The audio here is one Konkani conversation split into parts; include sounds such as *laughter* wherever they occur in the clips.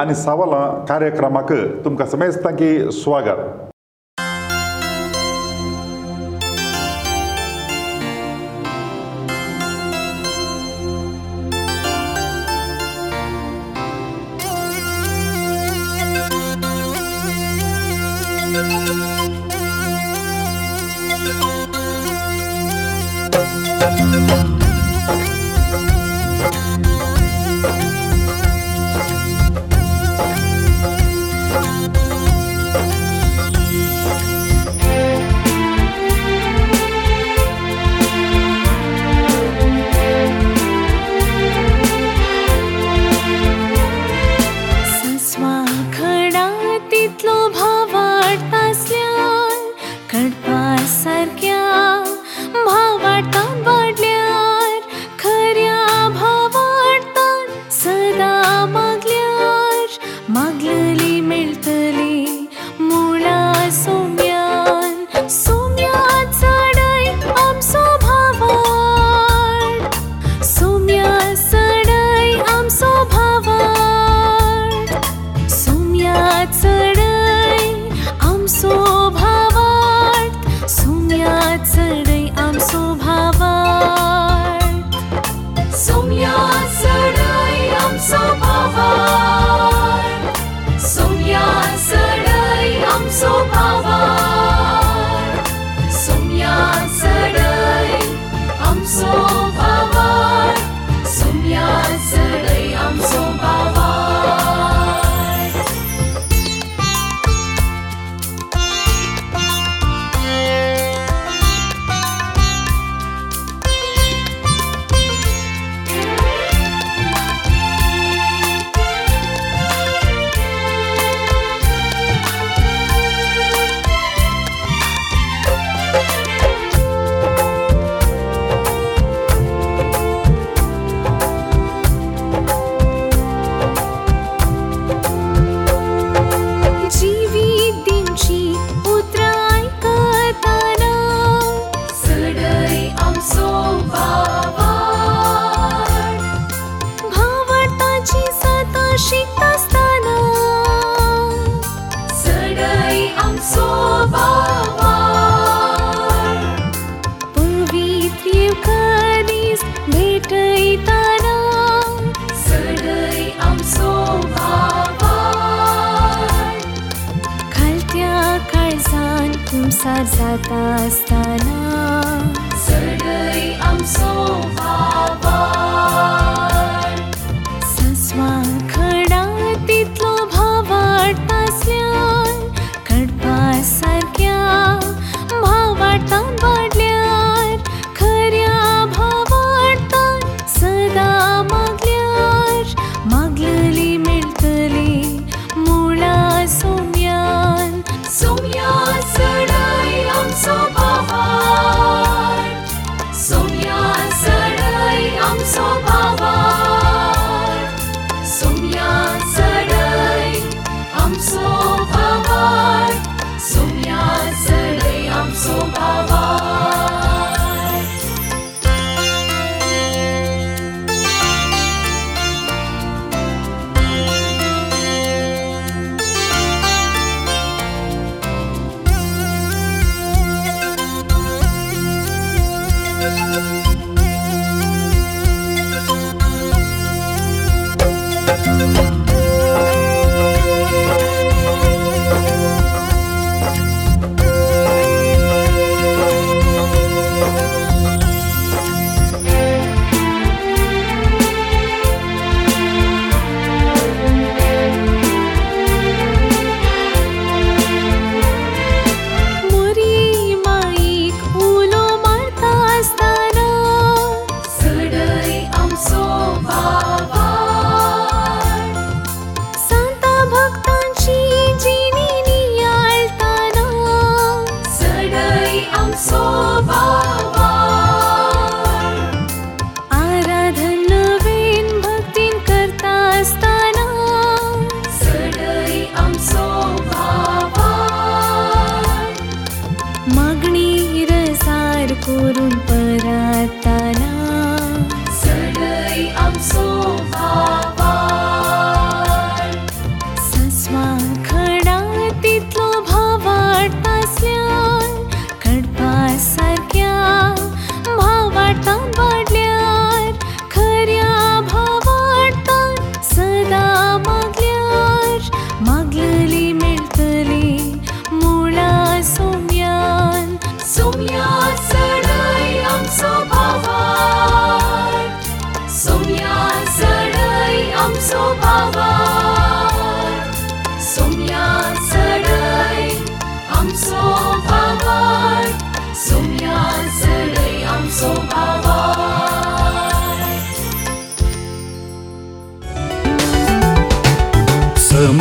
आनी सावलां कार्यक्रमाक तुमकां समेस्तांकी स्वागत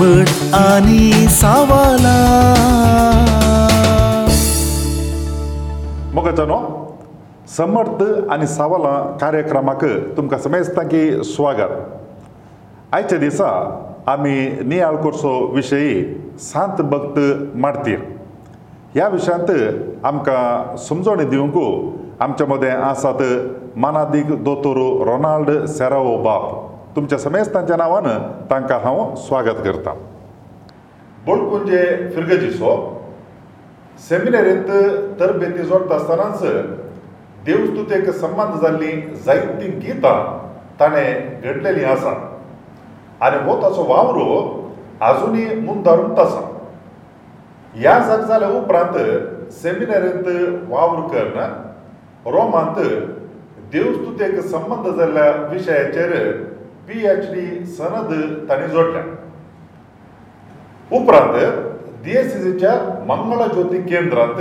घुमट आनी सावला मगतनो समर्थ आनी सावला कार्यक्रमाक तुमकां समेजतांकी स्वागत आयच्या दिसा आमी नियाळकोरचो विशयी सांत भक्त मार्तीर ह्या विशयांत आमकां समजणी दिवंक आमच्या मदें आसात मानादीक दोतोर रोनाल्ड सेरावो बाब तुमच्या समेस्तांच्या नांवान तांकां हांव स्वागत करतां बोडकुंजे फिरगजीसो सेमिनरींत तरबेती जोडटा आसतनाच देवस्तुतेक संबंद जाल्लीं जायतीं गितां ताणें घडलेलीं आसा आनी हो ताचो वावरो आजुनूय मुंदारूच आसा ह्या जाता जाल्या उपरांत सेमिनरींत वावर करन रोमांत देवस्तुतेक संबंद जाल्ल्या विशयाचेर पी एच डी सनद तांणी जोडल्या उपरांत डीएसीसीच्या मंगळ ज्योती केंद्रांत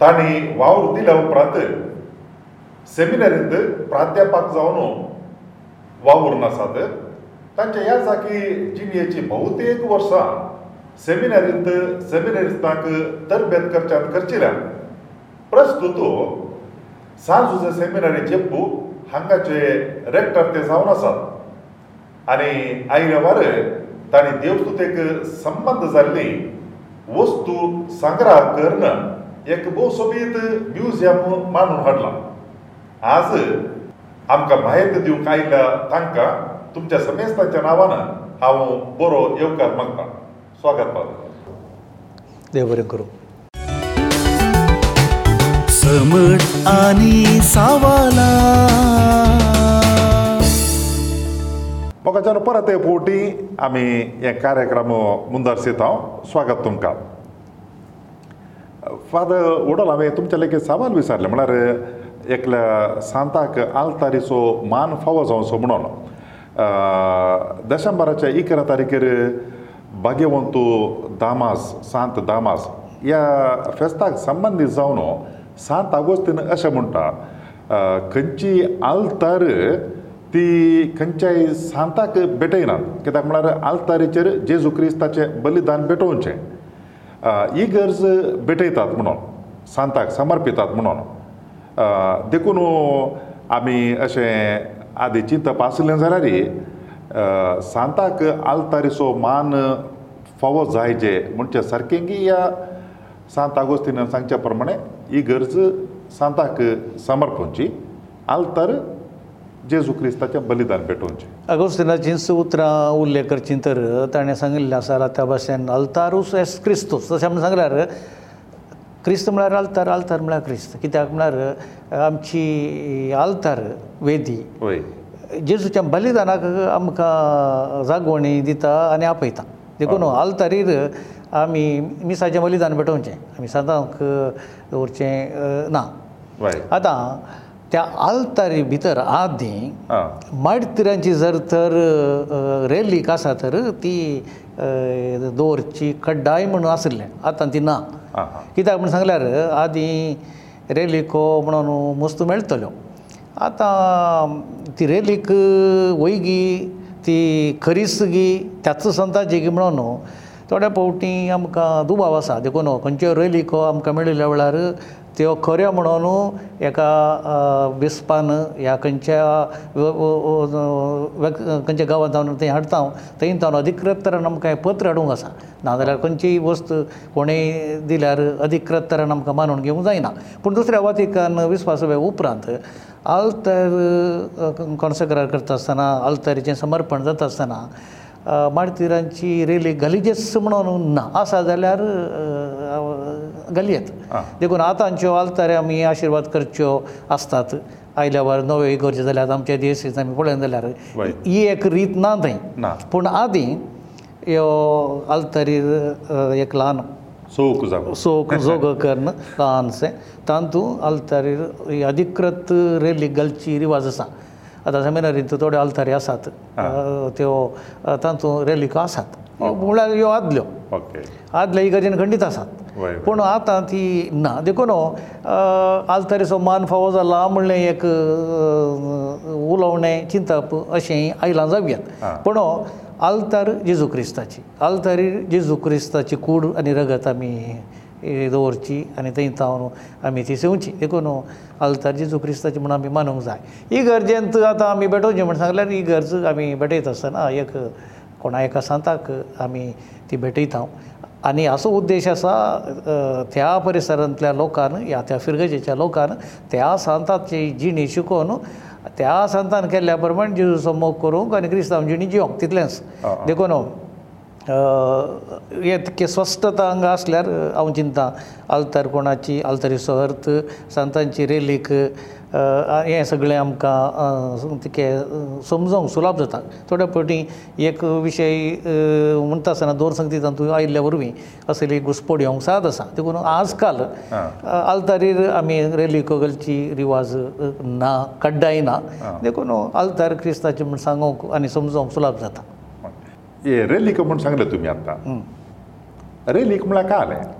तांणी वावर दिल्या उपरांत सेमिनारींत प्राध्यापक जावन वावरून आसात तांच्या ह्या जागी जिणेची भोवतेक वर्सां सेमिनारींत सेमिनारिस्तांक तरबेत करच्यात करचिल्या प्रस्तुत सांजुजे सेमिनारीचे बूक हांगाचे रेक्टर ते जावन आसात आनी आयल्या वार ताणी देवस्तुतेक संबंद जाल्ली वस्तू संग्रह करन एक भोसोबीत म्युजियम मांडून हाडला आज आमकां म्हायत दिवंक आयल्या तांकां तुमच्या समेस्ताच्या नांवान हांव बरो येवकार मागतां स्वागत पात देव बरें करूं અમડ અને સાવાલા પોકારજો પરાતે પોટી અમે એક કાર્યક્રમું મુંદરસિતો સ્વાગત તમને ફાધર ઉડલ હવે તમારા લેકે સામાન વિચારલે મળરે એક સાંતાક આલ તારिसो માન ફવઝો સુબણલો ડિસેમ્બર છે 24 તારીખે ભાગ્યવંત દામાસ સાંત દામાસ ય ફેસ્ટાંગ સંબંધ ઇસવનો सांत आगोस्तीन अशें म्हणटा खंयची आल्तार ती खंयच्याय सांताक भेटयनात कित्याक म्हळ्यार आल्तारीचेर जेजू क्रिस्ताचें बलिदान भेटोवचें ही गरज भेटयतात म्हणून सांताक समर्पितात म्हणून देखून आमी अशें आदी चिंतप आसलें जाल्यारय सांताक आल्तारीचो मान फावो जायचे म्हणचे सारकें की ह्या सांत आगोस्तीन सांगच्या प्रमाणें ही गरज सांताक समर्पणची आल्तर जेजू क्रिस्ताचें बलिदान भेटोवचें अगोस्तिनाची उतरां उल्लेख करचीं तर ताणें सांगिल्लें आसा त्या भाशेन अल्तारूस एस क्रिस्तूस तशें म्हणून सांगल्यार क्रिस्त म्हळ्यार आल्तार आल्तार म्हळ्यार क्रिस्त कित्याक म्हळ्यार आमची आल्तार वेदी जेजूच्या बलिदानाक आमकां जागोवणी दिता आनी आपयता देखून आल्तारीर आमी मिसाचें बलिदान पेटोवचें आमी सदांक दवरचें ना आतां त्या आल्तारी भितर आदी माडतिरांची जर तर रॅलीक आसा तर ती दवरची खड्डाय म्हणून आसलें आतां ती ना कित्याक म्हण सांगल्यार आदी रॅलीको म्हणून मस्त मेळटल्यो आतां ती रॅलीक वयगी ती खरीस गी त्याच संताची गी म्हणून थोड्या पावटी आमकां दुबाव आसा देखून खंयचे रयलीको आमकां मेळिल्ल्या वेळार त्यो खऱ्यो म्हणून एका विस्पान ह्या खंयच्या खंयच्या गांवांत जावन थंय हाडटा थंय जावन अधिकृत तरान आमकां हें पत्र हाडूंक आसा नाजाल्यार खंयचीय वस्त कोणेंय दिल्यार अधिकृत तरान आमकां मानून घेवंक जायना पूण दुसऱ्या वातिकान विस्वास उपरांत आल्तर कोणसो करार करता आसतना आल्तरीचें समर्पण जाता आसतना मार्तिरांची रेली गलिजस म्हणून ना आसा जाल्यार गलयेत देखून आतांच्यो आलतारे आमी आशिर्वाद करच्यो आसतात आयल्या वर नव्यो करच्यो जाल्यार आमचे दिसीस आमी पळयत जाल्यार ही एक रीत ना थंय पूण आदीं ह्यो आलतारी एक ल्हान सोक सोक जोग कर्ण ल्हानशें तातूंत आलतारी अधिकृत रेली गलची रिवाज आसा आतां सेमिनारींत थोड्यो आलतारी आसात त्यो तातूंत रॅलिको आसात म्हळ्यार ह्यो आदल्यो आदल्यो इगर्जेन खंडीत आसात पूण आतां ती ना देखून आलतारीचो मान फावो जाला म्हणलें एक उलोवणें चिंतप अशें आयलां जाऊयात पूण आलतार जेजू क्रिस्ताची आलतारी जेजू क्रिस्ताची कूड आनी रगत आमी दवरची आनी थंय थावन आमी ती सेवची देखून अल्तार जेजू क्रिस्ताची म्हण आमी मानूंक जाय ही गरजेंत आतां आमी भेटोवचें म्हण सांगल्यार ही गरज आमी भेटयत आसतना एक कोणा एका सांताक आमी ती भेटयता आनी असो उद्देश आसा त्या परिसरांतल्या लोकान या त्या फिरगजेच्या लोकान त्या सांताची जिणी शिकोवन त्या सांतान केल्ल्या प्रमाण जेजूचो मोग करूंक आनी क्रिस्तांव जिणी जिवंक तितलेंच देखून येतके स्वस्थता हांगा आसल्यार हांव चिंतां आल्तार कोणाची आल्तारी सोहर्त संतांची रेलीक हें सगळें आमकां तिके समजोंक सुलभ जाता थोड्या फावटी एक विशय म्हणटा आसतना दोन संगती तातूंत आयिल्ल्या वरवीं असली घुसपडी होवंक साद आसा देखून आज काल आल्तारीर आमी रेली कगलची रिवाज ना काड्डाय ना देखून आल्तार क्रिस्ताचें म्हण सांगूंक आनी समजोंक सुलभ जाता ते रेलीक म्हूण सांगलें तुमी आतां रेलीक म्हळ्यार काय आलें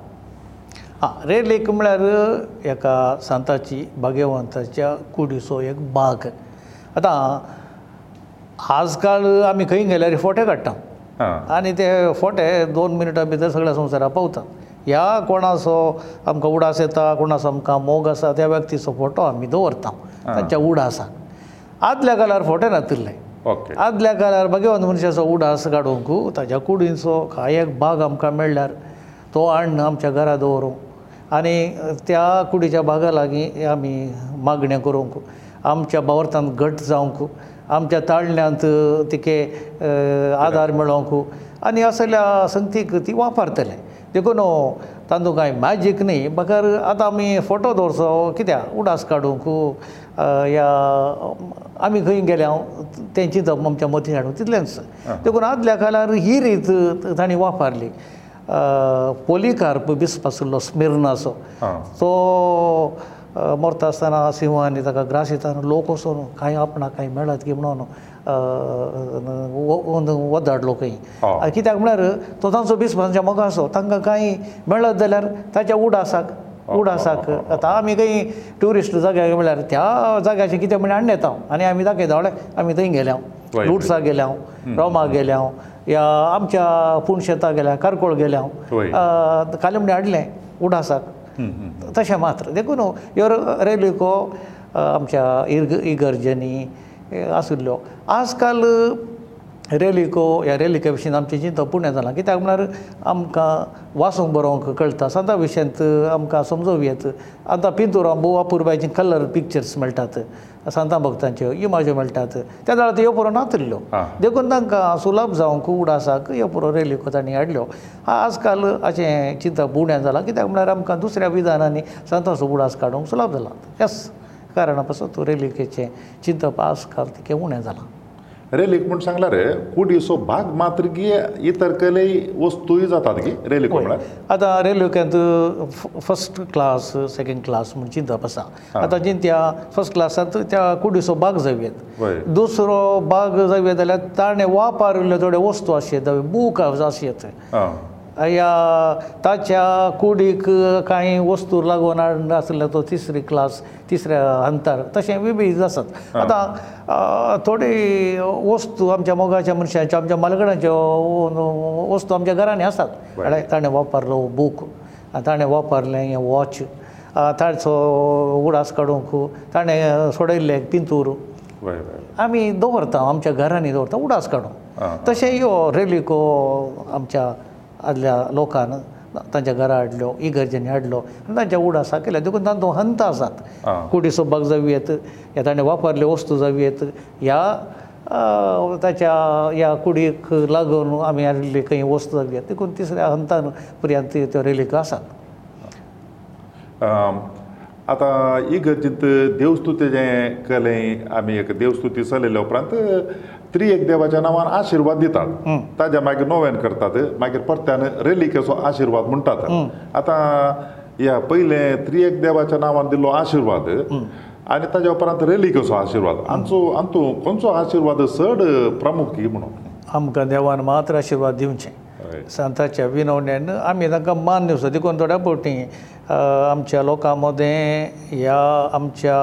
आं रेलीक म्हळ्यार एका संताची भाग्यवंताच्या कुडीचो एक भाग आतां आज काल आमी खंय गेल्यार फोटे काडटा आनी ते फोटे दोन मिनटां भितर सगळ्या संवसारा पावतात ह्या कोणाचो आमकां उडास येता कोणाचो आमकां मोग आसा त्या व्यक्तीचो फोटो आमी दवरता तांच्या उडासाक आदल्या काळार फोटे नातिल्ले ओके आदल्या काळार भगवंत मनशाचो उडास काडूंक ताज्या कुडींचो हा एक भाग आमकां मेळ्ळ्यार तो हाडून आमच्या घरा दवरूंक आनी त्या कुडीच्या भागा लागीं आमी मागण्यो करूंक आमच्या बावर्थांत घट जावंक आमच्या ताळण्यांत तिके आदार मेळोंक आनी असल्या संतीक ती वापरतले देखून तांदूं कांय मॅजीक न्ही म्हाका आतां आमी फोटो दवरचो कित्याक उडास काडूंक ह्या आमी खंय गेले हांव तेंची जप आमच्या मती हाडूं तितलेंच देखून आदल्या काळार ही रीत तांणी वापरली पोलिकार्प बिस्प आसलो स्मिर्नाचो तो मरता आसतना सिंहानी ताका ग्रास येता लोक असो न्हू कांय आपणाक कांय मेळत की म्हणोन वत धाडलो खंय कित्याक म्हळ्यार तो तांचो बिस्प तांच्या मोगाचो तांकां कांय मेळत जाल्यार ताच्या उड आसा कूड आसा आतां आमी खंय ट्युरिस्ट जाग्यार म्हळ्यार त्या जाग्याचे कितें म्हणजे हाडून येता आनी आमी दाखयता आमी थंय गेले हांव लुट्साक गेले हांव रोमाक गेले हांव या आमच्या पुणशेताक गेले हांव कारकोळ गेले हांव काले म्हणजे हाडलें उडासाक तशें मात्र देखून ह्यो रेल्वे को आमच्या इर्ग इगर्जनी आसुल्ल्यो आज काल रेलिको ह्या रेलिके विशीं आमचें चिंतप पुण्या जालां कित्याक म्हळ्यार आमकां वासूंक बरोवंक कळटा सदां विशयंत आमकां समजूं येत आतां पिंतुराम बोवा पुरबायचीं कलर पिक्चर्स मेळटात सांता भक्तांच्यो इमाज्यो मेळटात त्या वेळार त्यो पुरो नातिल्ल्यो देखून तांकां सुलभ जावंक उडासाक ह्यो पुरो रेलिको तांणी हाडल्यो आज काल अशें चिंतप पुण्या जालां कित्याक म्हळ्यार आमकां दुसऱ्या विधानांनी सांताचो उडास काडूंक सुलभ जाला येस कारणा पासून तूं रेलिकेचें चिंतप आज काल तिकें उणें जालां रेलीक म्हूण सांगला रे कुडीचो भाग मात्र गी इतर कले वस्तूय जातात गी रेलीक म्हळ्यार आतां रेल्वेकांत फस्ट क्लास सेकेंड क्लास म्हूण चिंतप आसा आतां जी त्या फस्ट क्लासांत त्या कुडीचो भाग जावयात दुसरो भाग जावया जाल्यार ताणें वापरिल्ले थोडे वस्तू आशिल्ले बूक आशिल्ले या ताच्या कुडीक कांय वस्तू लागून आसलो तो तिसरी क्लास तिसऱ्या अंतर तशें विभीज आसात आतां थोडी वस्तू आमच्या मोगाच्या मनशाच्यो आमच्या मलगड्यांच्यो वस्तू आमच्या घरांनी आसात ताणें वापरलो बूक ताणें वापरलें हें वॉच ताचो उडास काडूंक ताणें सोडयल्लें पिंतूर आमी दवरता आमच्या घरांनी दवरता उडास काडूंक तशें ह्यो रेलिको आमच्या आदल्या लोकान तांच्या घरा हाडल्यो इगर्जेनी हाडलो आनी तांच्या उडा साकेल्या देखून तांचो हंत आसात कुडी सोबाक जावी येत हे ताणें वापरल्यो वस्तू जावी येत ह्या ताच्या ह्या कुडीक लागून आमी हाडिल्ली खंय वस्तू जावी येत देखून तिसऱ्या हंतान पर्यंत त्यो रेलिको आसात आतां इगर्जींत देवस्तुते जें केलें आमी एक देवस्तुती चलयल्या उपरांत त्री एक देवाच्या नांवान आशिर्वाद दितात ताज्या मागीर नोव्यान करतात मागीर परत्यान रेलिकेचो आशिर्वाद म्हणटात आतां ह्या पयलें त्री एक देवाच्या नांवान दिल्लो आशिर्वाद आनी ताज्या उपरांत रेलिकेचो आशिर्वाद आमचो आमचो खंयचो आशिर्वाद चड प्रामुखी म्हणून आमकां देवान मात्र आशिर्वाद दिवचें संताच्या विनवण्यान आमी तांकां मान्य सो देखून थोड्या पावटी आमच्या लोकां मदें ह्या आमच्या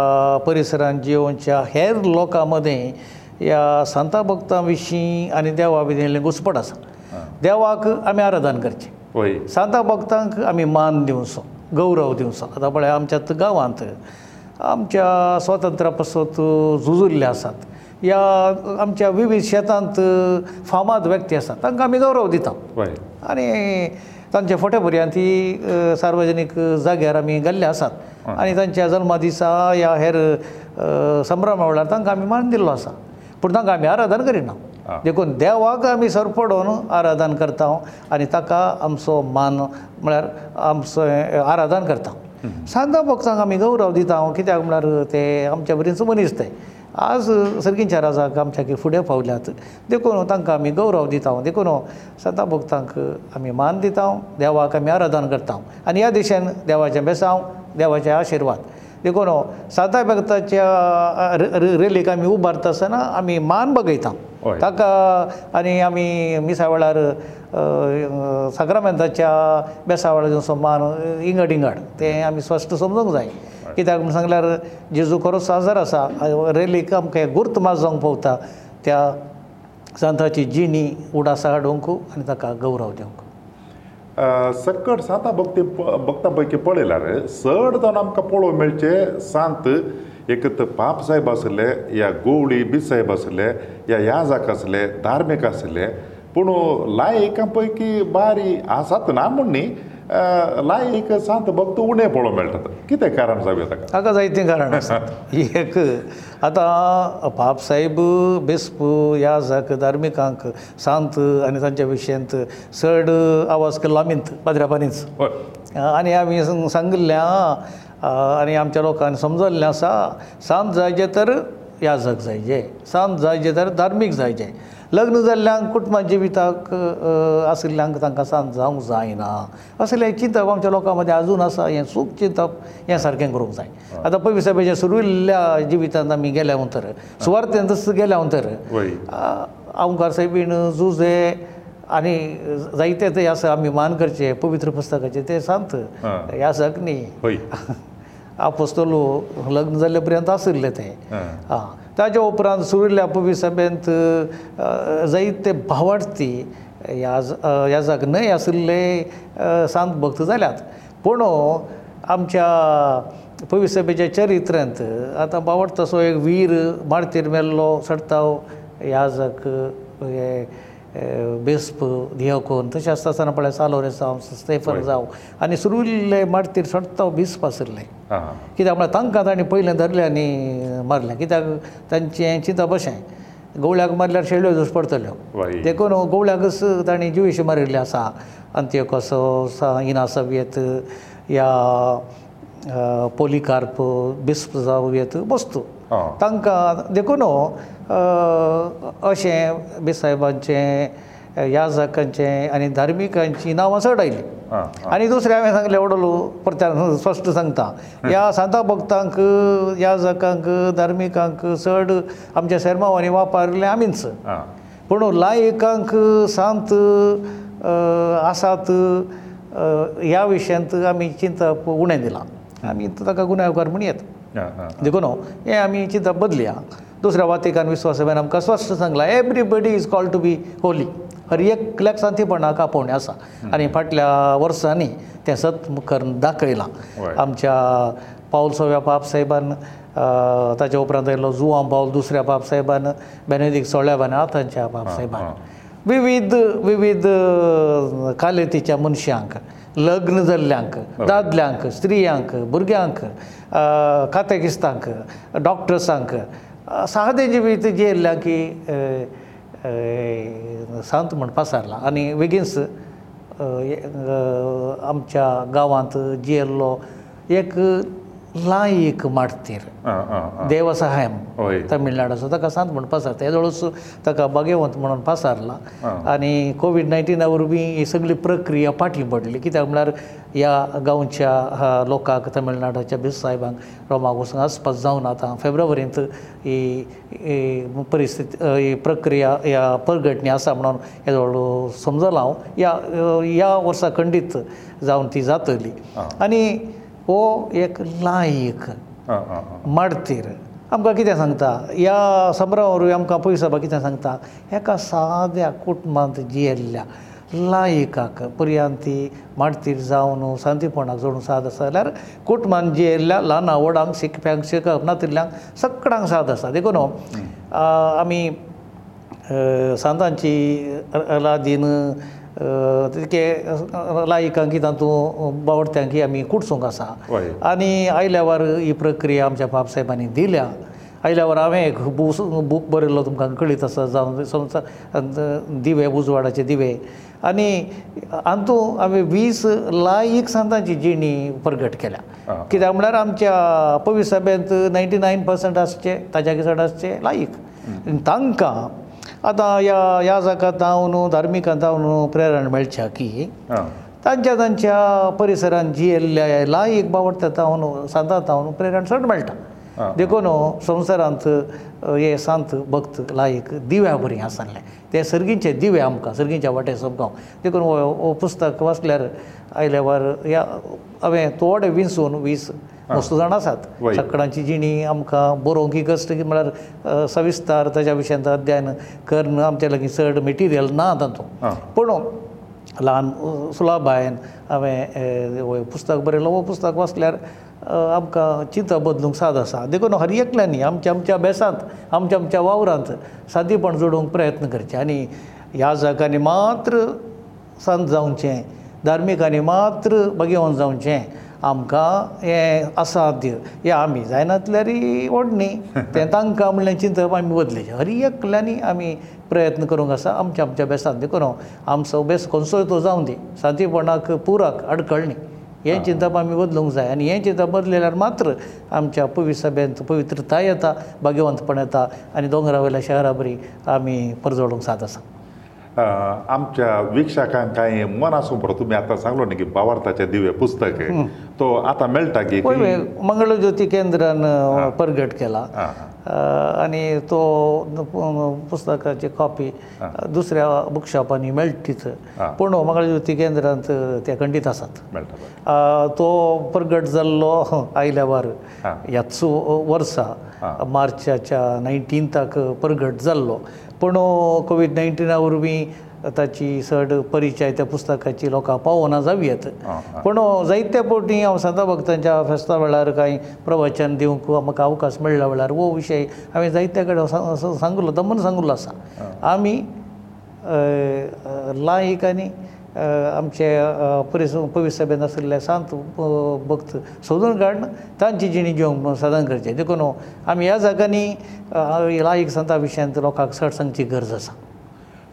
परिसरांत जिवच्या हेर लोकां मदें ह्या संता भक्तां विशीं आनी देवा विशीं घुसपट आसा देवाक आमी आराधन करचें सांता भक्तांक आमी मान दिवचो गौरव दिवचो आतां पळय आमच्या गांवांत आमच्या स्वातंत्र्या पासत झुजुल्ले आसात या आमच्या विविध शेतांत फामाद व्यक्ती आसात तांकां आमी गौरव दितात आनी तांच्या फोट्या भुरग्यांत ही सार्वजनीक जाग्यार आमी गेल्ले आसात आनी तांच्या जल्मदिसा या हेर संभ्रमा वेळार तांकां आमी मान दिल्लो आसा पूण तांकां आमी आराधन करिना देखून देवाक आमी सरपडोन आराधन करता आनी ताका आमचो मान म्हळ्यार आमचो आराधन करता सांगता भक्तांक आमी गौरव दिता हांव कित्याक म्हळ्यार ते आमच्या परिस मनीस ते आज सर्गींचार आसा आमच्या फुडें पावल्यात देखून तांकां आमी गौरव दिता देखून सदां भक्तांक आमी मान दिता देवाक आमी आराधन करता आनी ह्या दिशेन देवाचें बेसांव देवाचे आशिर्वाद देखून सादा भक्ताच्या रेलीक आमी उबारता आसतना आमी मान बगयता ताका आनी आमी मिसा वेळार साक्रामेंताच्या बेसावळाचो सोमान इंगड इंगड तें आमी स्पश्ट समजूंक जाय कित्याक म्हूण सांगल्यार जेजू खरो साजर आसा रेलीक आमकां गुर्त माज जावंक पावता त्या संताची जिणी उडासा हाडूंक आनी ताका गौरव दिवंक सकट सांता भक्ती भक्ता पैकी पळयल्यार चड जावन आमकां पळोवंक मेळचे सांत एक तर पाप साहेब आसले या गोवळी बी साहेब आसले या ह्या जाका आसले धार्मीक आसले पूण लायका पैकी बारी आसात ना म्हूण न्ही लायक सांत भक्त उणें पळोवंक मेळटात कितें कारण जावं ताका ताका जायतें कारण *laughs* एक आतां बाब साहेब बेस्प ह्या जाक धार्मिकांक सांत आनी तांच्या विशयंत चड आवाज केल्लो आमींत पाद्रापानीच आनी आमी सांगिल्ल्या आनी आमच्या लोकांनी समजल्लें आसा सांत जायचें तर याजक जायचे सांत जायचे तर धार्मीक जायचे लग्न जाल्ल्यांक कुटुंबांत जिवीताक आशिल्ल्यांक तांकां सांग जावंक जायना असलें चिंतप आमच्या लोकां मदीं आजून आसा हें सूख चिंतप हें सारकें करूंक जाय आतां पयस साहेबाचे सुरविल्ल्या जिवितांत आमी गेल्या उतर सुवार्थ गेल्या उतर ओंकार साहेबीन झुजे आनी जायते ते आसा आमी मान करचे पवित्र पुस्तकाचे ते सांत हे आसा न्ही *laughs* आपोस्तलो लग्न जाल्ले पर्यंत आशिल्ले ते आं ताजे उपरांत सुरिल्ल्या पुवी सभेंत जैते भावार्थी ह्या याजक न्हय आशिल्ले सांत भक्त जाल्यात पूण आमच्या पुवी सभेच्या चरित्रांत आतां भावार्थ असो एक वीर मार्तीर मेल्लो सडताव याजक हे बेस्प धियो कोन तशें आसता आसतना पळय सालोरे जावं स्टेफन जावं आनी सुरुल्ले माटतीर सडत बिस्प आसले कित्याक म्हळ्यार तांकां ताणें पयलें धरलें आनी मारलें कित्याक तांचें चिंतप अशें गवळ्याक मारल्यार शेळ्यो दिवस पडतल्यो देखून गवळ्याकच ताणें जिवीश मारिल्लें आसा अंत्य कसो इनासव येत या पोलिकार्प बिस्प जावं येत वस्तू तांकां देखून अशें बिसायबांचें याजकांचें आनी धर्मिकांचीं नांवां चड आयलीं आनी दुसरें हांवें सांगलें व्हडलो प्रत्या स्पश्ट सांगता ह्या सांता भक्तांक याजकांक धर्मिकांक चड आमच्या सर्मावांनी वापरलें आमीच पूण लायकांक सांत आसात ह्या विशयांत आमी चिंतप उणें दिलां आमी ताका गुन्यांवकार म्हूण येता देखून हें आमी चिंतप बदलया दुसऱ्या वातिकान विश्वास सभेन आमकां स्पश्ट सांगलां everybody is called to be holy हर एकल्याक सांतीपणाक आपोवणें आसा आनी फाटल्या वर्सांनी तें सत मुखार दाखयलां आमच्या पावलसव्या पाप साहेबान ताच्या उपरांत आयिल्लो जुवां पावल दुसऱ्या पाप साहेबान बेनेदीक सोळ्यावान आतांच्या पाप साहेबान विविध विविध कालेतीच्या मनशांक लग्न जाल्ल्यांक दादल्यांक स्त्रियांक भुरग्यांक खातेगिस्तांक डॉक्टर्सांक सहदेजी बी तेजी येयल्या की सांत म्हणपा सारला आनी वेगीन आमच्या गांवांत जियेल्लो एक लायक मार्तीर देव सहाय तमिळनाडूचो ताका सांत म्हणपा सर ते जवळच ताका भगवंत म्हणून पासारला आनी कोवीड नायन्टीना वरवीं ही सगळी प्रक्रिया फाटी पडली कित्याक म्हळ्यार ह्या गांवच्या लोकांक तमिळनाडूच्या बिस साहेबांक रोमाक वचून आसपास जावन आतां फेब्रुवारींत ही परिस्थिती प्रक्रिया ह्या परगटणी आसा म्हणून हे जवळ समजलां हांव ह्या ह्या वर्सा खंडीत जावन ती जातली आनी हो एक लायक मडतीर आमकां कितें सांगता ह्या समरावरूय आमकां पयस बाबा कितें सांगता एका साद्या कुटुंबांत जियेल्ल्या लायकाक पर्यांती माडतीर जावन सांतीपणाक जोडूंक साद आसा जाल्यार कुटुंबान जियेल्ल्या ल्हान आवडांक शिकप्यांक शिकप नातिल्ल्यांक सगळ्यांक साद आसा देखून आमी सांतांची लादीन तितके लायकांकी तातूंत बावडत्यांकी आमी कुटसूंक आसा आनी आयल्या वर ही प्रक्रिया आमच्या बाप सायबांनी दिल्या आयल्या वर हांवें एक बूस बूक बरयल्लो तुमकां कळीत आसा जावन दिवे उजवाडाचे दिवे आनी हातूंत हांवें वीस लायक संतांची जिणी प्रगट केल्या कित्याक म्हळ्यार आमच्या पवीस साबेंत नायन्टी नायन पर्संट आसचे ताच्या चड आसचे लायक तांकां ಅದಾಯ ಯಾಜಕ ಅಂತ ಅವನು ಧಾರ್ಮಿಕ ಅಂತ ಅವನು ಪ್ರೇರಣೆ ಮಲ್ಚಾಕಿ ಹ ತಾ ಜನಂಚ ಪರಿಸರನ್ ಜಿಎ ಲೈಕ್ ಬಾವರ್ತಾ ಅವನು ಸಂತ ಅವನು ಪ್ರೇರಣೆ ಸಂದ ಮಲ್ಟ देखोನು ಸಂಸರಂತ ಈ ಸಂತ ಭಕ್ತ ಲೈಕ್ ದಿವ್ಯಾ ಬರಿ ಆಸನಲೆ ತೇ ಸರ್ಗಿಂಚ ದಿವ್ಯಾ আমಕ ಸರ್ಗಿಂಚ ವಾಟೇ ಸಬ್ಗಾವ್ ತೇಕನ್ ಓ ಪುಸ್ತಕ ವಸ್ಲರ್ आयल्यावर या हांवें तोडे विंचून वीस वस्तू जाण आसात सकाळची जिणी आमकां बरोवंक ही कश्ट म्हळ्यार सविस्तार ताज्या विशयान अध्ययन करन आमच्या लागीं चड मेटिरियल ना तातूंत पूण ल्हान सुलाभायन हांवें हें पुस्तक बरयलो वो पुस्तक वाचल्यार आमकां चिंता बदलूंक साद आसा देखून हर एकल्यांनी आमच्या आमच्या अभ्यासांत आमच्या आमच्या वावरांत सादीपण जोडूंक प्रयत्न करचें आनी ह्या जगांनी मात्र सांत जावचें धार्मिकांनी मात्र बगेवन जावचें आमकां हें असाध्य हें आमी जायना जाल्यार ओडणी *laughs* तें तांकां म्हणलें चिंतप आमी बदलेचें हरी एकल्यांनी आमी प्रयत्न करूंक आसा आमच्या आमच्या बेसांत करूंक आमचो बेस खंयचोय तो जावं दी सादीपणाक पुराक अडखळणी हें चिंतप आमी बदलूंक जाय आनी हें चिंतप बदलेल्यार मात्र आमच्या पविसभेंत पवित्रताय येता भगवंतपण येता आनी दोंगरा वयल्या शहरा बरी आमी परजोडूंक साद आसा आमच्या वीक्षकांक काय मन आसूं बरो तुमी आतां सांगलो न्ही की बावार्थाचे दिवे पुस्तक तो आतां मेळटा की मंगळज्योती केंद्रान परगट केला आनी तो पुस्तकाची कॉपी दुसऱ्या बुक शॉपांनी मेळटीच पूण मंगळज्योती केंद्रांत ते खंडीत आसात तो परगट जाल्लो आयल्या वार ह्याच वर्सा मार्चाच्या नायन्टीन्थाक परगट जाल्लो पूण कोवीड नायन्टीना वरवीं ताची चड परिचय त्या पुस्तकाची लोकां पावना जावयेत पूण जायत्या पोटी हांव सदां भक्तांच्या फेस्ता वेळार कांय प्रवचन दिवंक म्हाका अवकाश मेळ्ळ्या वेळार हो विशय हांवें जायत्या कडेन सांगलो दमन सांगलो आसा आमी लायक आनी आमचे पुरेस पवित्र सभेन आसले सांत भक्त सोदून काडून तांची जिणी जेवंक सदन करचें देखून आमी ह्या जाग्यांनी लायक संता विशयांत लोकांक सरसंगची गरज आसा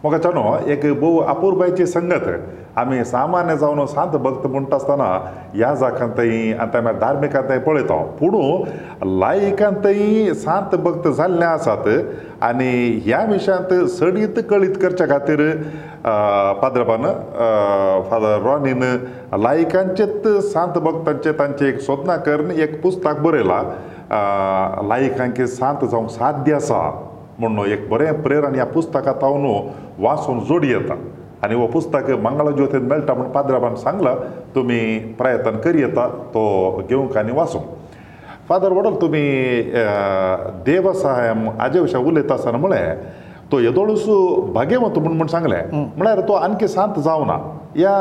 म्हाका चनो एक भोव अपुर्बायची संगत आमी सामान्य जावन सांत भक्त म्हणटा आसतना ह्या जाग्यांत आतां धार्मिकांत पळयता पूण लायकांत सांत भक्त जाल्ले आसात आनी ह्या विशयांत सडीत कळीत करच्या खातीर पाद्रपान फादर रॉनीन लायकांचेच सांत भक्तांचे तांचे एक सोदना कर एक पुस्तक बरयलां लायकांक सांत जावंक साध्य आसा म्हणून एक बरें प्रेरण ह्या पुस्तकां पावन वाचून जोडी येता आनी हो पुस्तक मंगळा ज्योतींत मेळटा म्हूण पाद्राबान सांगलां तुमी प्रयत्न करी येता तो घेवंक आनी वाचूंक फादर वडोल तुमी देव साहेब हाजे विशीं उलयता आसतना म्हळें तो येदोळसू भाग्यवंत म्हूण म्हूण सांगलें म्हळ्यार तो आनकी शांत जावना ह्या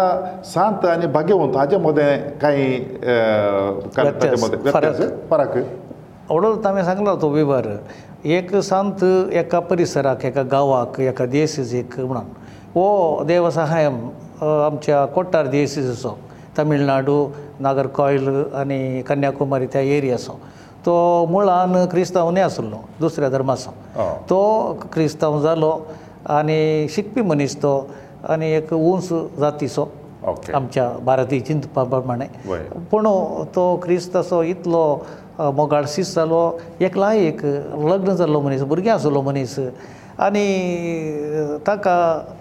शांत आनी भाग्यवंत हाजे मदें कांय फरक वडोल तांणी सांगला तो विभर एक सांत एका परिसराक एका गांवाक एका दियेसिसीक म्हणून हो देवसहाय आमच्या कोट्टार दियेसिसीचो तमिळनाडू नागरकॉयल आनी कन्याकुमारी त्या एरियाचो तो मुळान क्रिस्तांव न्ही आसलो दुसऱ्या धर्माचो तो क्रिस्तांव जालो आनी शिकपी मनीस तो आनी एक उंच जातीचो आमच्या भारतीय चिंतपा प्रमाणे पूण तो क्रिस्त असो इतलो मोगाडसीस जालो एकला एक लग्न जाल्लो मनीस भुरगें आसलो मनीस आनी ताका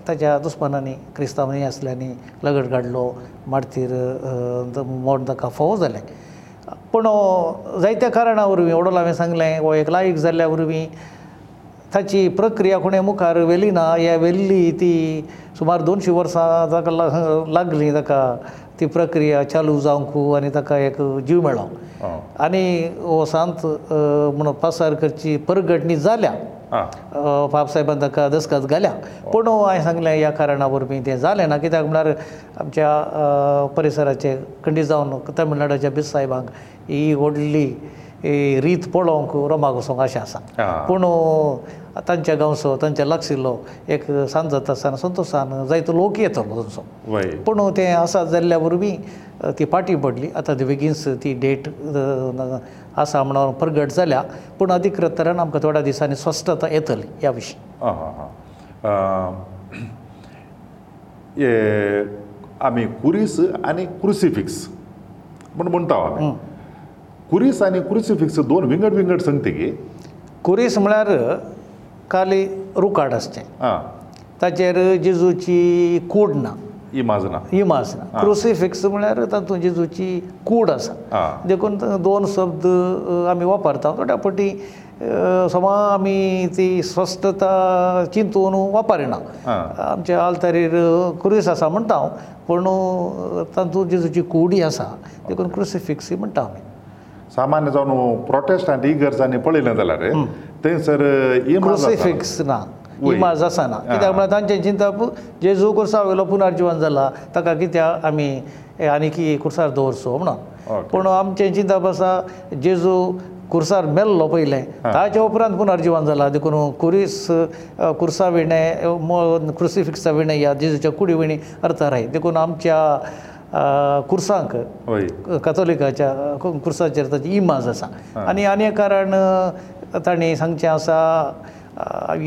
ताच्या दुस्मानांनी क्रिस्तांवनी आसल्यांनी लगट काडलो माडतीर मोड ताका फोव जालें पूण जायत्या कारणा वरवीं ओडोल हांवें सांगलें हो एक लायक जाल्ल्या वरवीं ताची प्रक्रिया कोणें मुखार व्हेली ना हे व्हेल्ली ती सुमार दोनशीं वर्सां ताका लागलीं ताका ती प्रक्रिया चालू जावंक आनी ताका एक जीव मेळ्ळो आनी हो सांत म्हणून पासार करची परगटणी जाल्या बाब साहेबान ताका दस्तगत घाल्या पूण हांवें सांगलें ह्या कारणा वरवीं तें जालें ना कित्याक म्हणल्यार आमच्या परिसराचे खंडी जावन तमिळनाडूच्या बिस साहेबांक ही व्हडली रीत पळोवंक रोमा कसो अशें आसा पूण तांच्या गांवचो तांचे लागशिल्लो एक सांज जाता आसतना संतोशान जायतो लोक येतलो तांचो पूण तें आसा जाल्ल्या वरवीं ती पाटी पडली आतां ती बेगीन्स ती डेट आसा म्हणून प्रगट जाल्या पूण अधिकृत तरेन आमकां थोड्या दिसांनी स्वस्थता येतली ह्या विशीं आमी कुरीस आनी क्रुसिफिक्स म्हूण म्हणटा कुरीस आनी क्रुसिफिक्स दोन विंगड विंगड संगती गे कुरीस म्हळ्यार खाली रुकाट आसचें ताचेर जेजूची कूड ना इमाज ना इमाज ना क्रुसिफिक्स म्हळ्यार तातूंत जेजूची कूड आसा देखून दोन शब्द आमी वापरतात थोड्या पटी सोमा आमी ती स्वस्थता चिंतून वापरिना आमचे आलतारीर क्रुयस आसा म्हणटा हांव पूण तातूंत जेजूची कूडी आसा देखून क्रुसिफिक्स म्हणटा आमी सामान्य जावन प्रोटेस्ट आनी इगर्जांनी पळयलें जाल्यार थंयसर क्रुसिफिक्स ना इमाज आसना कित्याक म्हळ्यार तांचे चिंतप जेजू कुर्सा वयलो पुनर्जिवन जाला ताका कित्याक आमी आनीक कुर्सार दवरचो म्हणून पूण आमचे चिंतप आसा जेजू कुर्सार मेल्लो पयलें ताच्या उपरांत पुनर्जिवन जाला देखून कुरीस कुर्सा विणें क्रुसिफिक्सा विणें या जेजूच्या कुडी विणी अर्थार आहाय देखून आमच्या कुर्सांक कथोलिकाच्या कुर्साचेर ताची इमाज आसा आनी आनी एक कारण ताणें सांगचें आसा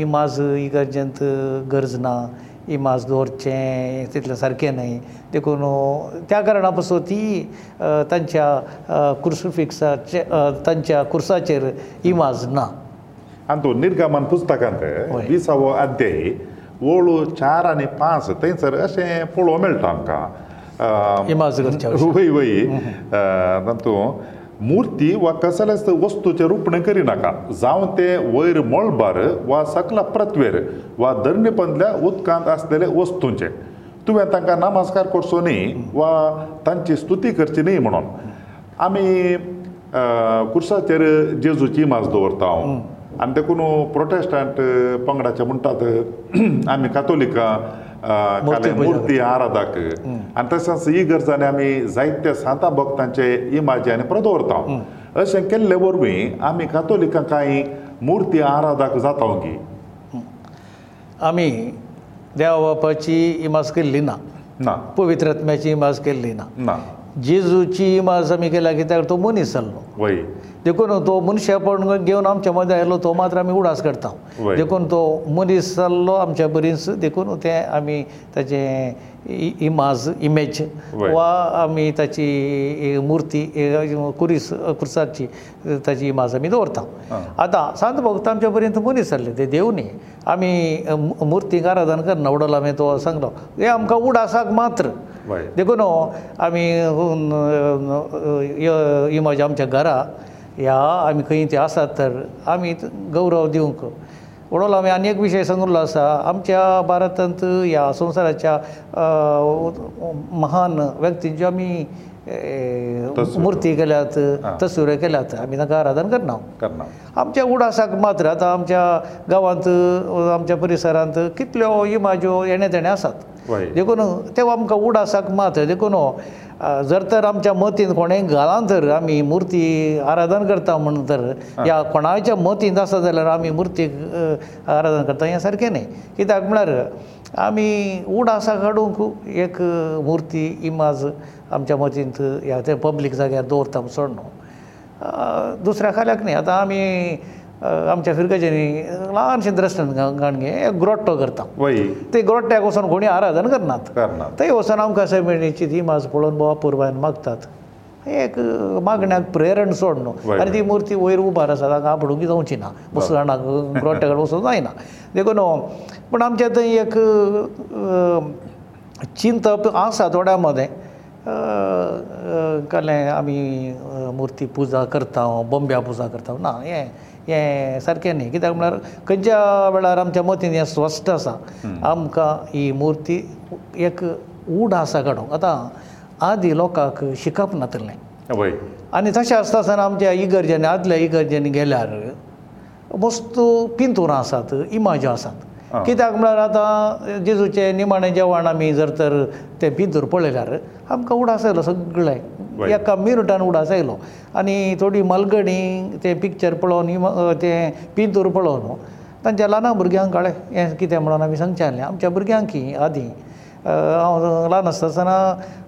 इमाज इगर्जेंत गरज ना इमाज दवरचें तितलें सारकें न्हय देखून त्या कारणा पसून ती तांच्या कुर्सुफिक्साचे तांच्या कुर्साचेर इमाज ना आनी तूं निर्गमन पुस्तकांत विसावो अध्याय वळू चार आनी पांच थंयसर अशें पळोवंक मेळटा आमकां इमाज वय वय तातूंत मुर्ती वा कसले वस्तूचे रुपणे करिनाका जावं ते वयर मळबार वा सकला प्रत्वेर वा दर्णपंदल्या उदकांत आसलेले वस्तूंचे तुवें तांकां नमस्कार करचो न्ही वा तांची स्तुती करची न्ही म्हणून आमी कुर्साचेर जेजूची मास दवरता हांव आनी देखून प्रोटेस्टंट पंगडाचे म्हणटात *clears throat* आमी कातोलिकां मुर्ती आराधक आनी तशेंच ही गरजांनी आमी जायत्या सांता भक्तांचे इमाजी आनी पर दवरता अशें केल्ले वरवीं आमी कातोलिकां कांय मुर्ती आराधक जाता गी आमी देवा बापाची इमास केल्ली ना ना पवित्रत्म्याची इमास केल्ली ना ना जेजूची इमारत आमी केल्या कित्याक तो मनीस जाल्लो देखून तो मनशेपण घेवन आमच्या मदीं आयलो तो मात्र आमी उडास करता देखून तो मनीस जाल्लो आमच्या परीस देखून ते आमी ताचे इमाज इमेज वा आमी ताची मुर्ती कुरीस कुर्साची ताची इमाज आमी दवरता आतां सांत भक्त आमच्या पर्यंत मनीस जाल्ले ते देवनी आमी मुर्तीक आराधन करना उडोवन हांवें तो सांगलो हे आमकां उडासाक मात्र देखून आमी इमाज आमच्या घरा ह्या आमी खंय ते आसात तर आमी गौरव दिवंक म्हणून आमी आनी एक विशय सांगिल्लो आसा आमच्या भारतांत ह्या संवसाराच्या महान व्यक्तींच्यो आमी मुर्ती केल्यात तसुऱ्यो केल्यात आमी तांकां आराधन करना करना आमच्या उडासाक मात्र आतां आमच्या गांवांत आमच्या परिसरांत कितल्यो इमाज्यो येणे तेणे आसात देखून ते आमकां उडासाक मात देखून जर तर आमच्या मतीन कोणेंय घालां तर आमी मुर्ती आराधन करता म्हण तर या कोणाच्या मतींत आसा जाल्यार आमी मुर्तीक आराधन करता हें सारकें न्ही कित्याक म्हळ्यार आमी उडासाक हाडूंक एक मुर्ती इमाज आमच्या मतींत ह्या ते पब्लीक जाग्यार दवरता चड न्हू दुसऱ्या खाल्याक न्ही आतां आमी आमच्या फिरकेच्यांनी ल्हानशें द्रस्टन गाणगे ग्रोट्टो करता ते ग्रोट्ट्याक वचून कोणी आराधन करनात थंय वचून आमकां असं मेळणीची ती माज पळोवन बाबा पुर्वायन मागतात एक मागण्याक प्रेरण चड न्हू आनी ती मुर्ती वयर उबार आसा तांकां आपडुकी जावची ना मुसलाणाक ग्रोट्ट्या कडेन *laughs* वचून जायना देखून पूण आमच्या थंय एक चिंतप आसा थोड्या मदें कळ्ळें आमी मुर्ती पुजा करता बोंब्या पुजा करता ना हें हें सारकें न्ही कित्याक म्हळ्यार खंयच्या वेळार आमच्या मतीन हें स्वस्थ आसा आमकां ही मुर्ती एक उड आसा काडूंक आतां आदी लोकांक शिकप नातलें आनी तशें आसता आसतना आमच्या इगर्जेनी आदल्या इगर्जेनी गेल्यार वस्तू पिंतुरां आसात इमाज्यो आसात कित्याक म्हळ्यार आतां जेजूचें निमाणें जेवण आमी जर तर तें भितर पळयल्यार आमकां उडास आयलो सगळें एका मिनटान उडास आयलो आनी थोडीं मलगणी तें पिक्चर पळोवन तें पिंतूर पळोवन तांच्या ल्हान भुरग्यांक कळ्ळें हें कितें म्हणून आमी सांगचें आसलें आमच्या भुरग्यांक ही आदी हांव ल्हान आसता आसतना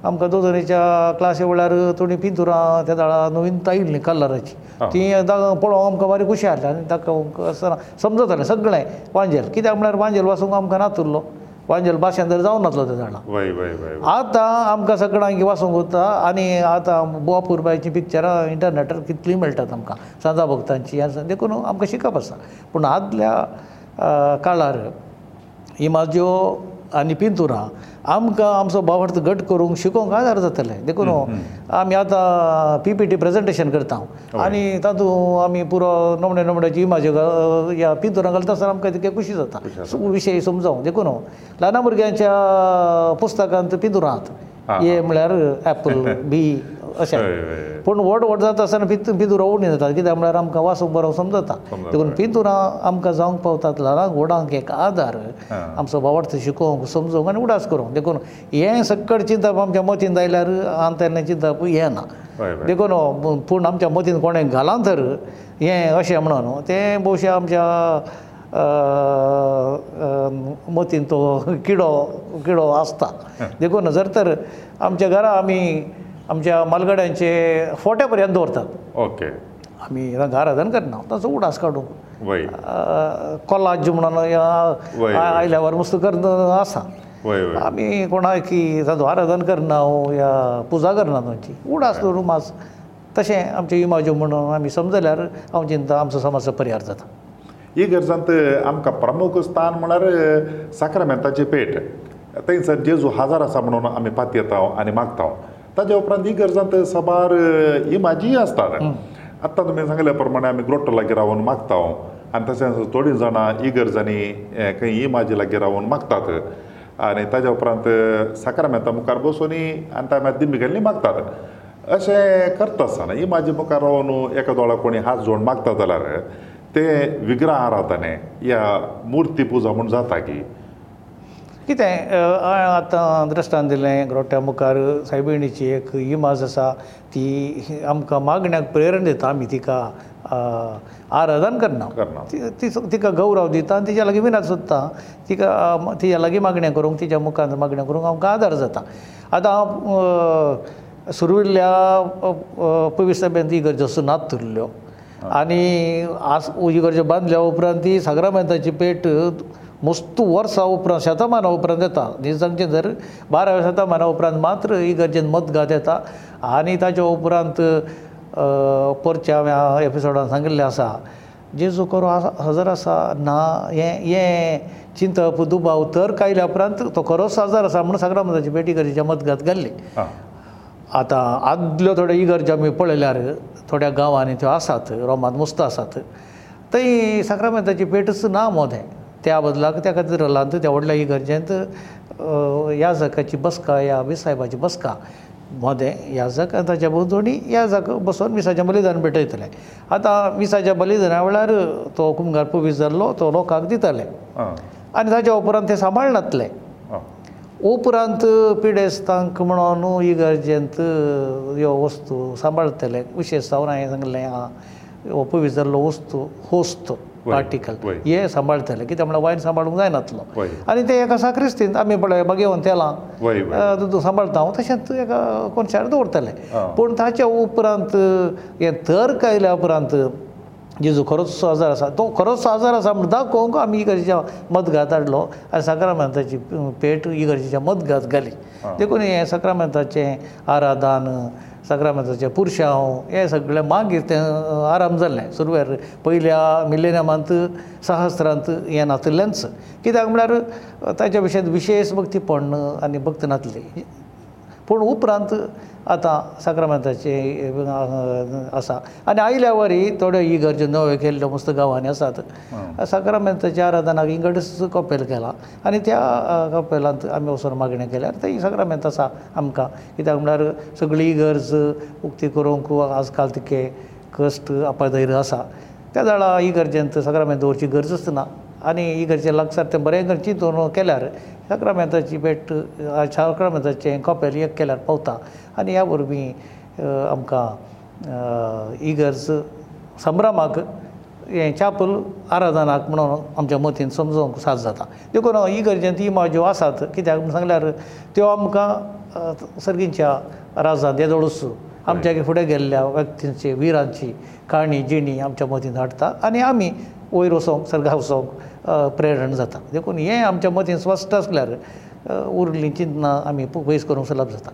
आमकां दोतोरेच्या क्लासी वेळार थोडीं पिंतुरां त्या झाडां नवीन ताळ्ळीं कलराची ती पळोवंक आमकां बारीक खुशी हाडटा आनी ताका समजतालें सगळें वांजेल कित्याक म्हळ्यार वांजेल वासूंक आमकां नातुल्लो वांजेल भाशेन तर जावं नासलो त्या झाडां आतां आमकां सगळ्यांक वासूंक उरता आनी आतां बुवा पुरबायचीं पिक्चरां इंटरनेटार कितलीं मेळटात आमकां सदां भक्तांचीं देखून आमकां शिकप आसा पूण आदल्या काळार ही म्हाज्यो आनी पिंतुरां आमकां आमचो भावार्थ घट करूंक शिकोवंक आदार जातलें देखून आमी आतां पी पी टी प्रेजेंटेशन करता आनी तातूंत आमी पुरो नमणे नमण्याची इमाजी ह्या पिंतुरां घालता आसतना आमकां तितकें खुशी जाता विशय समजावं देखून ल्हाना भुरग्यांच्या पुस्तकांत पिंतुरां आसात हे म्हळ्यार एप्पल बी *laughs* अशें पूण व्हड व्हड जाता आसतना पितू पितू रोवणी जाता कित्याक म्हळ्यार आमकां वासो बरो समजता देखून पितुरां आमकां जावंक पावतात ल्हान व्हडांक एक आदार आमचो वावर्थ शिकोवंक समजोवंक आनी उडास करूंक देखून हें सकट चिंतप आमच्या मतींत आयल्यार हांव तेन्ना चिंतप हें ना देखून पूण आमच्या मतींत कोणें घालां तर हें अशें म्हणून तें भोवशें आमच्या मतीन तो किडो किडो आसता देखून जर तर आमच्या घरा आमी आमच्या मालगड्यांचे फोट्या पर्यंत दवरतात ओके आमी रंगारधन करना ताचो उडास काडूंक कोलाज म्हणून आयल्या वर मस्त आसा आमी कोणाकी रंगारधन करना या पुजा करना तांची उडास दवरूंक मास तशें आमचे इमाज्यो म्हणून आमी समजल्यार हांव चिंता आमचो समाज पर्यार जाता ही गरजांत आमकां प्रमुख स्थान म्हळ्यार साखरमेंताचे पेट थंयसर जेजू हाजार आसा म्हणून आमी पातयेता आनी मागता ताजे उपरांत ही गरजांत साबार ही म्हाजी आसता आतां तुमी सांगल्या प्रमाणे आमी ग्रोटो लागीं रावून मागता हांव आनी तशेंच थोडीं जाणां ही गरजांनी खंय ही म्हाजे लागीं रावून मागतात आनी ताज्या उपरांत साकारमेता मुखार बसोनी आनी ताका दिमिगेल्ली मागतात अशें करता आसतना ही म्हाजे मुखार रावून एका दोळ्या कोणी हात जोडून मागता जाल्यार ते विग्रह आराधने या मुर्ती पुजा म्हूण जाता की कितें आतां दृश्टान दिलें ग्रोट्या मुखार सायबिणीची एक इमाज आसा ती आमकां मागण्याक प्रेरण दिता आमी तिका आराधन करना तिका गौरव दिता तिच्या लागीं विनात सोदता तिका तिच्या लागीं मागणें करूंक तिच्या मुखार मागणें करूंक आमकां आदार जाता आतां हांव सुरविल्ल्या पवीस साबेन ती गरजसो नात तुरल्ल्यो आनी आस इगर्ज्यो बांदल्या उपरांत ती सागरामेंताची पेट मस्त वर्सां उपरांत शेतां मानां उपरांत येता निसांगचें जर बारा शेतां मानां उपरांत मात्र इगर्जेन मतगात येता आनी ताच्या उपरांत परच्या ह्या एपिसोडान सांगिल्लें आसा जेजू करो हजर आसा ना हें हें चिंतप दुबाव तर्क आयल्या उपरांत तो खरोच हजर आसा म्हणून सगळ्यांची भेटी गरजेच्या मतगत गेल्ली आतां आदल्यो थोड्यो इगर्ज आमी पळयल्यार थोड्या गांवांनी त्यो आसात रोमांत मुस्त आसात थंय सक्रामेंताची पेटच ना मोदें त्या बदलाक त्या खातीर रलांतूच आवडला ही गरजेंत ह्या जाकाची बसका ह्या अभिसायबाची बसका मोदें ह्या जाक आनी ताच्या भोंवतणी ह्या जाका बसोवन विसाच्या बलिदान पेटयतले आतां विसाच्या बलिदाना वेळार तो कुंगार पुवीस जाल्लो तो लोकांक दितले आनी ताच्या उपरांत ते सांबाळनातले उपरांत पिडेस्तांक म्हणोन इगर्जेंत ह्यो वस्तू सांबाळतले उशेस्तावन हांवें सांगलें आं हो पुवीस जाल्लो वस्तू होस्त पार्टिकल हे सांबाळतले कित्याक म्हळ्यार वायन सांबाळूंक जायनासलो आनी तें एका साक्रिस्तीन आमी पळय घेवन तेलां सांबाळटा हांव तशें एका कोनशार दवरतले पूण ताच्या उपरांत हें तर्क आयल्या उपरांत जेजू खरोच आजार आसा तो खरोच आजार आसा म्हणून दाखोवंक आमी इगर्जेच्या मतघात हाडलो आनी सक्रामंताची पेट इगर्जेच्या मतघात घाली देखून हें सक्रामंताचें आराधान सक्रामंताचें पुरशांव हें सगळें मागीर तें आराम जालें सुरवेर पयल्या मिलेनियमांत सहस्रांत हें नातिल्ल्यांच कित्याक म्हळ्यार ताच्या विशयांत विशेश भक्ती पडणं आनी भक्त नातली पूण उपरांत आतां सक्रमेंताचें आसा आनी आयल्या वरी थोड्यो इगर्ज्यो नव्यो केल्ल्यो मस्त गांवांनी आसात सक्रमेंताच्या आराधनाक इंगडच कपेल केला आनी त्या कपेलांत आमी वचून मागणी केल्यार ते सक्रमेंत आसा आमकां कित्याक म्हळ्यार सगळी इगर्ज उक्ती करूंक आजकाल तिके कश्ट अपदैर आसा त्या जाळा इगर्जेंत सक्रमेंत दवरची गरजच ना आनी ही घरचे लागसार तें बरें घर चिंतून केल्यार अक्रमेंताची भेट अक्रमेंताचें कॉपेल एक केल्यार पावता आनी ह्या वरवीं आमकां इगर्ज संभ्रमाक हे चापल आराधनाक म्हणून आमच्या मतीन समजोवंक साद जाता देखून इगर्जेंत ही म्हाज्यो आसात कित्याक सांगल्यार त्यो आमकां सर्गींच्या राजांत येदोळस आमच्या फुडें गेल्ल्या व्यक्तींचे वीरांची काणी जिणी आमच्या मतीन हाडटा आनी आमी वयर वचोंक सरगा वचोंक प्रेरण जाता देखून हें आमच्या मतीन स्वस्थ आसल्यार उरली चिंतना आमी पयस करूंक सुलभ जाता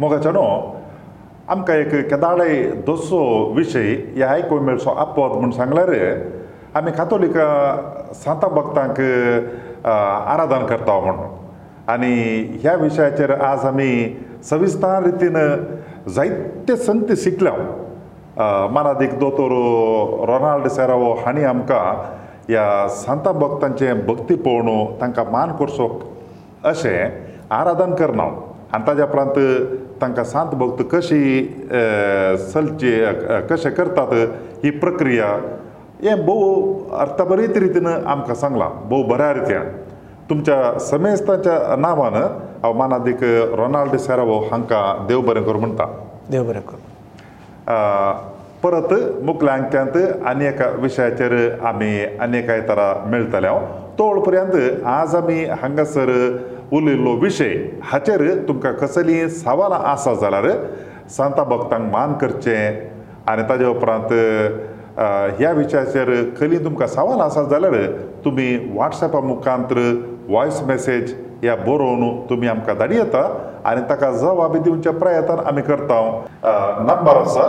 मोगाचानो आमकां एक केदाळे दोसो विशय ह्या आयकोमेळचो आपद म्हूण सांगल्यार आमी कातोलीक सांता भक्तांक आराधन करता म्हूण आनी ह्या विशयाचेर आज आमी सविस्तार रितीन जायते संत शिकल्यांव मानादीक दोतोर रोनाल्ड सेरावो हांणी आमकां ह्या संता भक्तांचे भक्ती पळोवन तांकां मान करचो अशें आराधन करना आनी ताज्या उपरांत तांकां सांत भक्त कशी चलची कशें करतात ही प्रक्रिया हें भोव अर्थबरीत रितीन आमकां सांगलां भोव बऱ्या रितीन तुमच्या समेस्ताच्या नांवान हांव मानादीक रोनाल्ड सेरावो हांकां देव बरें करूं म्हणटा देव बरें करूं परत मुखलांक्यांत आनी एका विशयाचेर आमी आनी एका तरा मेळटले तोळ पर्यंत आज आमी हांगासर उलयल्लो विशय हाचेर तुमकां कसलीं सवालां आसा जाल्यार सांता भक्तांक मान करचें आनी ताजे उपरांत ह्या विशयाचेर कलीं तुमकां सवाल आसा जाल्यार तुमी वॉट्सॅपा मुखांत वॉयस मॅसेज ह्या बरोवन तुमी आमकां धाडी येता आनी ताका जवाबी दिवचे प्रयत्न आमी करता नंबर आसा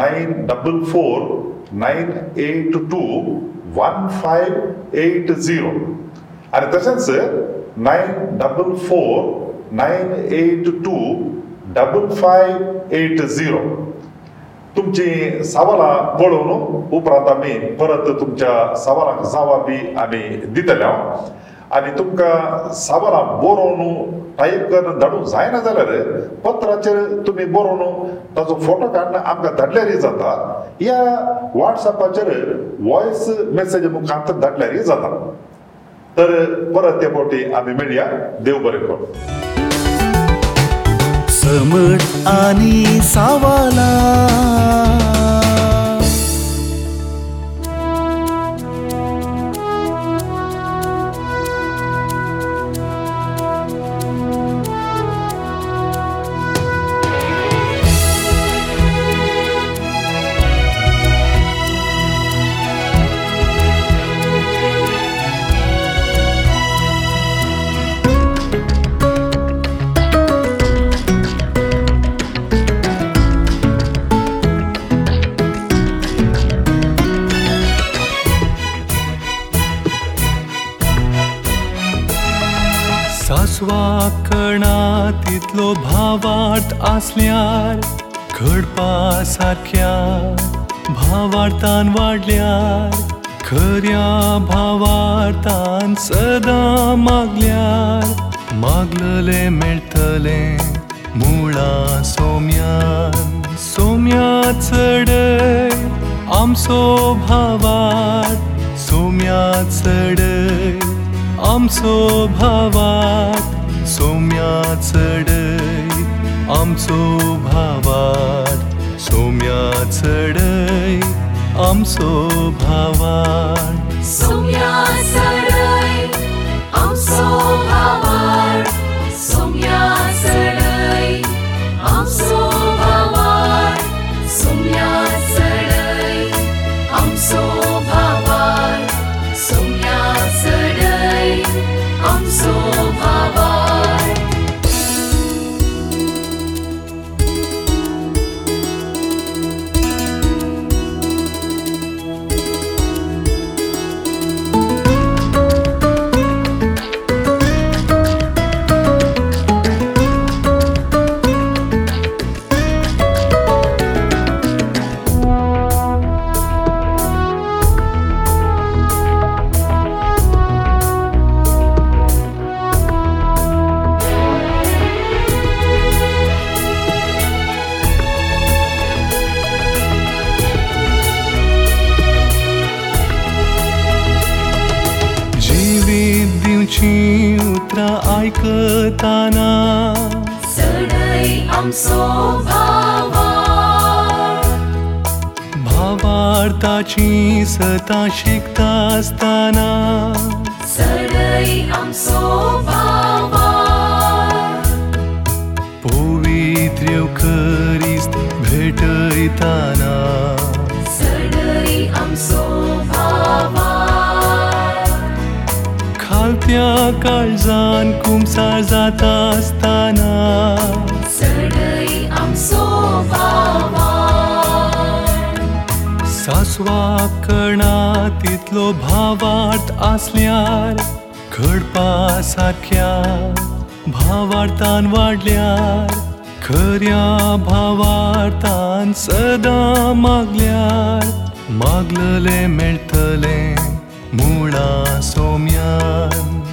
nine double four nine eight two one five eight zero आनी तशेंच nine double four nine eight two double five eight zero तुमची सवालां पळोवन उपरांत आमी परत तुमच्या सवालांक जवाबी आमी दितले हांव आनी तुमकां साबणां बरोवन टायप करून धाडूंक जायना जाल्यार पत्राचेर तुमी बरोवन ताचो फोटो काडून आमकां धाडल्यारय जाता ह्या वॉट्सॅपाचेर वॉयस मेसेज मुखांत धाडल्यारय जाता तर परत ते फावटी आमी मेळया देव बरें करून समट आनी सावला आसल्यार घडपा सारख्या भावार्थान वाडल्यार खऱ्या भावार्थान सदां मागल्यार मागलले मेळटले मुळा सोम्यान सोम्या चडय आमचो भावार सोम्या चडय आमचो भावार सोम्या चडय आमचो भावार सोम्या चडय आमचो भावार सोम्या चडय आमचो भावार उतरां आयकताना भावार्थाची सतां शिकता आसताना पवित्र्य करीस भेटयताना त्या काळजान कुमसार जाता आसताना सासवा कणा तितलो भावार्थ आसल्यार घडपा सारख्या भावार्थान वाडल्यार खऱ्या भावार्थान सदां मागल्यार मागलले मेळटले मुळा सोम्यान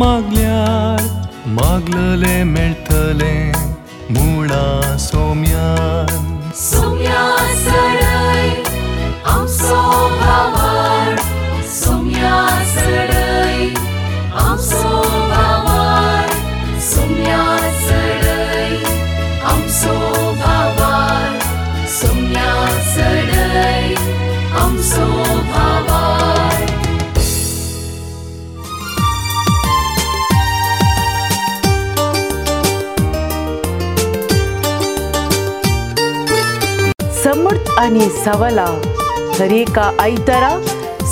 मागल्यार मागलले मेळटले मुळा सोमी आणि सवला तर एका आयतारा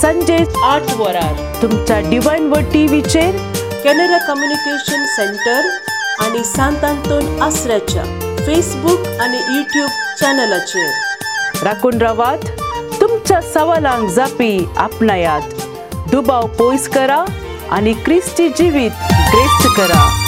संजे आठ वरार तुमच्या डिवाइन वर टीव्हीचेर कॅनरा कम्युनिकेशन सेंटर आणि सांत आंतोन आसऱ्याच्या फेसबुक आणि युट्यूब चॅनलाचेर राखून रावात तुमच्या सवालांक जापी आपणायात दुबाव पोयस करा आणि क्रिस्ती जिवीत ग्रेस्त करा